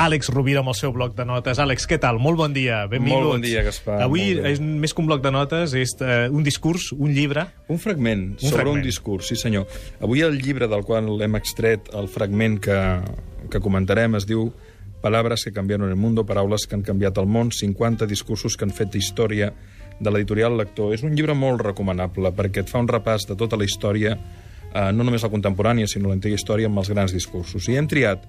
Àlex Rovira amb el seu bloc de notes. Àlex, què tal? Molt bon dia, benvinguts. Molt bon dia, Gaspar. Avui, és més que un bloc de notes, és uh, un discurs, un llibre. Un fragment Un sobre fragment. un discurs, sí senyor. Avui el llibre del qual hem extret el fragment que, que comentarem es diu Palabras que cambiaron el mundo, paraules que han canviat el món, 50 discursos que han fet història de l'editorial Lector. És un llibre molt recomanable perquè et fa un repàs de tota la història, eh, no només la contemporània, sinó l'antiga història amb els grans discursos. I hem triat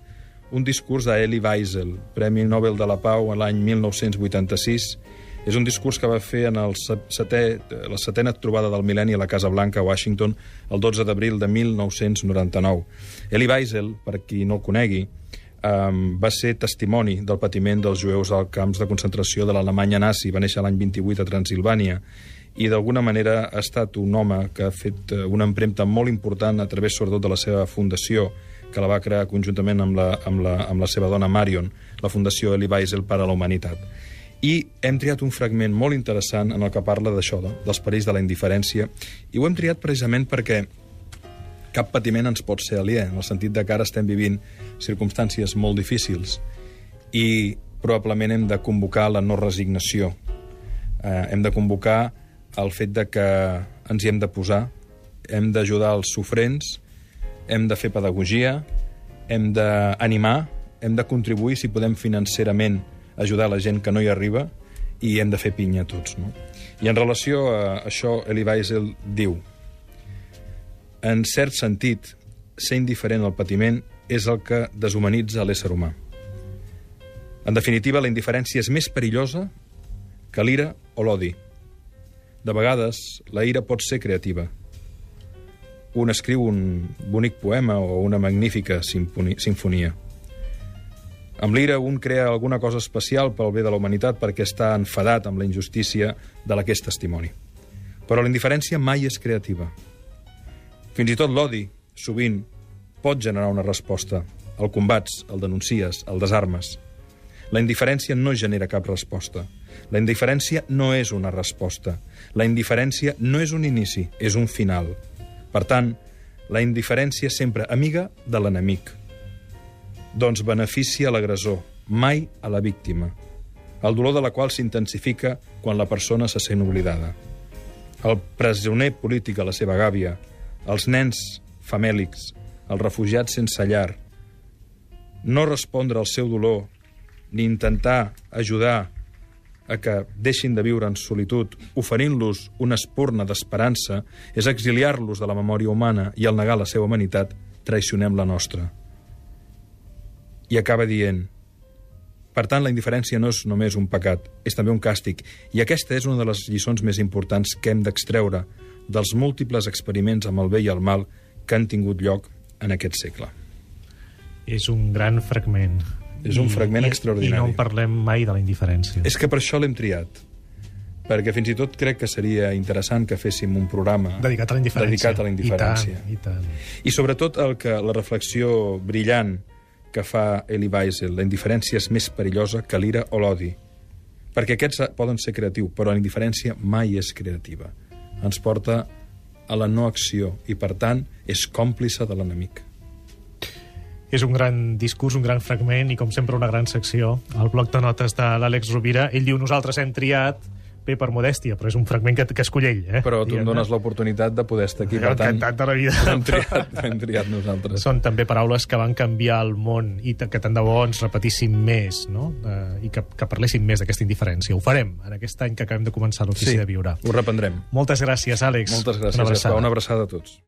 un discurs d'Elie Wiesel, Premi Nobel de la Pau a l'any 1986. És un discurs que va fer en el setè, la setena trobada del mil·lenni a la Casa Blanca a Washington el 12 d'abril de 1999. Elie Wiesel, per qui no el conegui, um, va ser testimoni del patiment dels jueus als camps de concentració de l'Alemanya nazi. Va néixer l'any 28 a Transilvània i d'alguna manera ha estat un home que ha fet eh, una empremta molt important a través sobretot de la seva fundació que la va crear conjuntament amb la, amb la, amb la seva dona Marion, la Fundació Elie Wiesel per a la Humanitat. I hem triat un fragment molt interessant en el que parla d'això, dels perills de la indiferència, i ho hem triat precisament perquè cap patiment ens pot ser aliè, en el sentit de que ara estem vivint circumstàncies molt difícils i probablement hem de convocar la no resignació. Eh, hem de convocar el fet de que ens hi hem de posar, hem d'ajudar els sofrents, hem de fer pedagogia, hem d'animar, hem de contribuir, si podem, financerament, ajudar la gent que no hi arriba i hem de fer pinya tots. No? I en relació a això, Elie Wiesel diu en cert sentit, ser indiferent al patiment és el que deshumanitza l'ésser humà. En definitiva, la indiferència és més perillosa que l'ira o l'odi. De vegades, la ira pot ser creativa. Un escriu un bonic poema o una magnífica sinfonia. Amb l'ira un crea alguna cosa especial pel bé de la humanitat perquè està enfadat amb la injustícia de la que és testimoni. Però la indiferència mai és creativa. Fins i tot l'odi, sovint, pot generar una resposta. El combats, el denuncies, el desarmes. La indiferència no genera cap resposta. La indiferència no és una resposta. La indiferència no és un inici, és un final. Per tant, la indiferència és sempre amiga de l'enemic. Doncs beneficia l'agressor, mai a la víctima, el dolor de la qual s'intensifica quan la persona se sent oblidada. El presoner polític a la seva gàbia, els nens famèlics, els refugiats sense llar, no respondre al seu dolor ni intentar ajudar a que deixin de viure en solitud, oferint-los una espurna d'esperança, és exiliar-los de la memòria humana i al negar la seva humanitat, traicionem la nostra. I acaba dient, per tant, la indiferència no és només un pecat, és també un càstig, i aquesta és una de les lliçons més importants que hem d'extreure dels múltiples experiments amb el bé i el mal que han tingut lloc en aquest segle. És un gran fragment. És un fragment extraordinari. I no en parlem mai de la indiferència. És que per això l'hem triat, perquè fins i tot crec que seria interessant que féssim un programa Dedicat a la indiferència. dedicat a la indiferència. I tant, i tant. I sobretot el que la reflexió brillant que fa Elie Wiesel, la indiferència és més perillosa que l'ira o l'odi. Perquè aquests poden ser creatius, però la indiferència mai és creativa. Ens porta a la no acció i, per tant, és còmplice de l'enemic. És un gran discurs, un gran fragment i, com sempre, una gran secció. El bloc de notes de l'Àlex Rovira. Ell diu, nosaltres hem triat bé per modèstia, però és un fragment que, que escull ell. Eh? Però tu em dones l'oportunitat de poder estar aquí, per tant, Encantat de la vida. hem triat, hem triat nosaltres. Són també paraules que van canviar el món i que tant de bo ens repetíssim més, no? Eh, I que, que parléssim més d'aquesta indiferència. Ho farem en aquest any que acabem de començar l'ofici Sí, de viure. ho reprendrem. Moltes gràcies, Àlex. Moltes Una gràcies, abraçada. Gaspar. Una abraçada a tots.